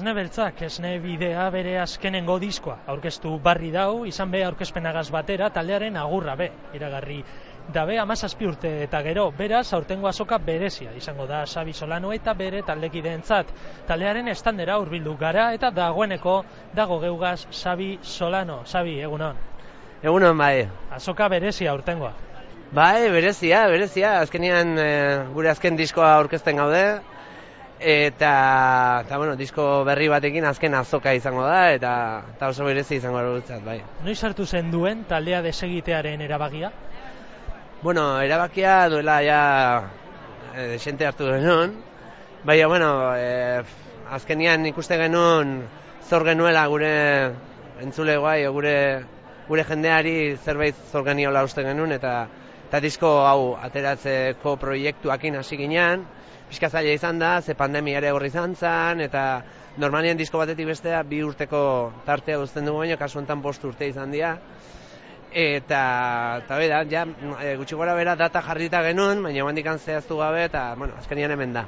Esne beltzak, esne bidea bere azkenengo diskoa. Aurkeztu barri dau, izan be aurkezpenagaz batera, taldearen agurra be, iragarri dabe amazazpi urte eta gero, beraz, aurtengo azoka berezia, izango da Xabi Solano eta bere taldekideentzat. Taldearen estandera hurbildu gara eta dagoeneko dago geugaz Xabi Solano. Xabi, egunon. Egunon, bai. Azoka berezia aurtengoa. Bai, berezia, berezia. Azkenean e, gure azken diskoa aurkezten gaude eta, eta bueno, disko berri batekin azken azoka izango da eta, eta oso berezi izango da bai. Noiz hartu zen duen taldea desegitearen erabakia? Bueno, erabakia duela ja e, desente hartu genuen, baina, bueno, e, azkenian ikuste genuen zor genuela gure entzule guai, gure, gure jendeari zerbait zor geniola uste genuen, eta, eta disko hau ateratzeko proiektuakin hasi ginean, pixka zaila izan da, ze pandemia ere horri izan zen, eta normalien disko batetik bestea bi urteko tartea uzten dugu baino, kasu enten bost urte izan dira. Eta, eta bera, ja, e, gutxi gora bera data jarrita genuen, baina handikan zehaztu gabe, eta, bueno, azkenian hemen da.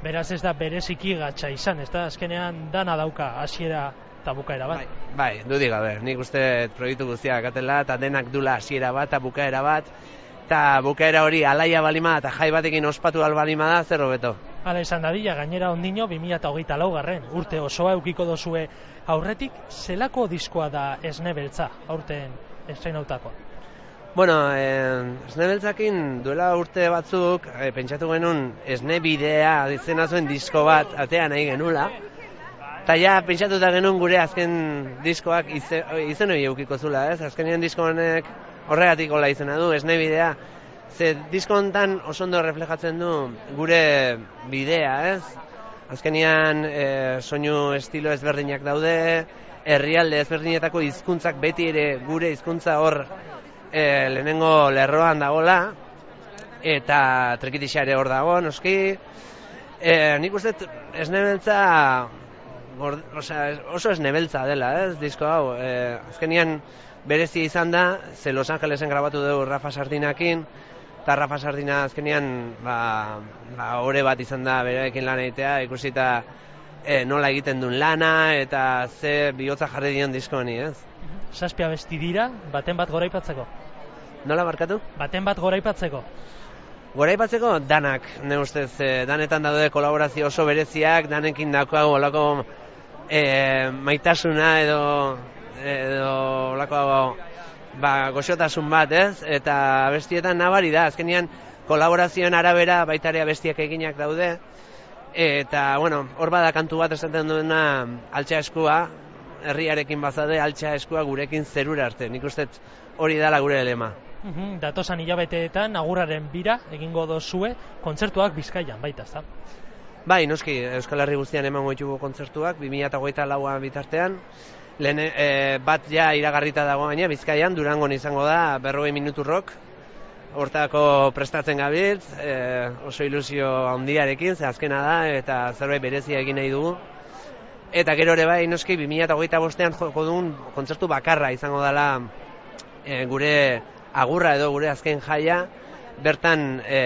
Beraz ez da bereziki gatsa izan, ez da, azkenean dana dauka hasiera eta bukaera bat. Bai, bai dudik gabe, nik uste proiektu guztiak atela, eta denak dula hasiera bat eta bukaera bat, eta bukaera hori alaia balima eta jai batekin ospatu albalima da, zer hobeto. Hala izan dadila, gainera ondino 2008 laugarren, urte osoa eukiko dozue aurretik, zelako diskoa da esne beltza, aurten estrein autako? Bueno, eh, esne beltzakin duela urte batzuk, eh, pentsatu genuen esne bidea ditzen zuen disko bat atea nahi genula, eta ja pentsatuta genuen gure azken diskoak izen hori eukiko zula, ez? Azkenien disko honek horregatik hola izena du, esne bidea. Ze diskontan oso ondo reflejatzen du gure bidea, ez? Azkenian e, soinu estilo ezberdinak daude, herrialde ezberdinetako hizkuntzak beti ere gure hizkuntza hor e, lehenengo lerroan dagola, eta trekitixa ere hor dago, noski. E, nik uste esnebeltza oso esnebeltza dela, ez, disko hau. E, azkenian berezi izan da, ze Los Angelesen grabatu dugu Rafa Sardinakin, eta Rafa Sardina azkenean ba, ba, ore bat izan da berekin lan egitea, ikusita e, nola egiten duen lana, eta ze bihotza jarri dion disko honi, ez? Saspia besti dira, baten bat goraipatzeko? Nola markatu? Baten bat goraipatzeko? Goraipatzeko danak, ne ustez, e, danetan daude kolaborazio oso bereziak, danekin dakoa olako e, maitasuna edo edo lako ba, goxotasun bat, ez? Eta bestietan nabari da, azkenian kolaborazioen arabera baitarea bestiak eginak daude. Eta, bueno, hor bada kantu bat esaten duena altxa eskua, herriarekin bazade altxa eskua gurekin zerura arte. Nik uste hori dala gure elema. Uhum, datosan hilabeteetan agurraren bira egingo dozue kontzertuak bizkaian baita, ezta? Bai, noski, Euskal Herri guztian emango ditugu kontzertuak, 2008 lauan bitartean, lehen e, bat ja iragarrita dago baina Bizkaian Durangon izango da 40 minutu rock. Hortako prestatzen gabiltz, e, oso ilusio handiarekin, ze azkena da eta zerbait berezia egin nahi dugu. Eta gero ere bai noski 2025ean joko duen kontzertu bakarra izango dela e, gure agurra edo gure azken jaia bertan e,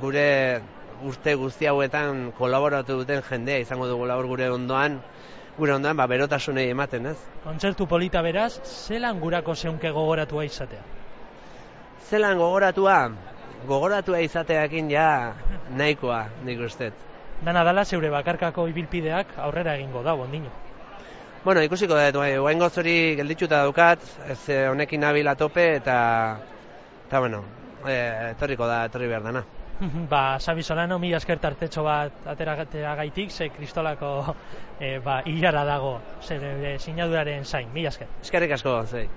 gure urte guzti hauetan kolaboratu duten jendea izango dugu labor gure ondoan gure ondoan ba, berotasunei ematen, ez? Kontzertu polita beraz, zelan gurako zeunke gogoratua izatea? Zelan gogoratua? Gogoratua izateakin ja nahikoa, nik uste. Dana dala zeure bakarkako ibilpideak aurrera egingo da, bondino. Bueno, ikusiko da, bai, guain gozori gelditxuta daukat, ez eh, honekin nabila tope, eta, eta bueno, e, etorriko da, etorri behar dana. ba, Sabi Solano, mi asker tartetxo bat ateragatera gaitik, ze kristolako e, ba, hilara dago, ze e, sinaduraren zain, mi asker. Eskerrik asko, zei.